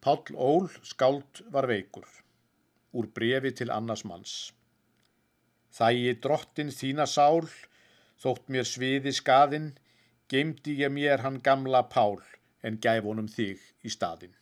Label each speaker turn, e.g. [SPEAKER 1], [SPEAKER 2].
[SPEAKER 1] Páll Ól skáld var veikur, úr brefi til annars manns. Þægi drottin þína sál, þótt mér sviði skaðinn, geimdi ég mér hann gamla Pál, en gæf honum þig í staðinn.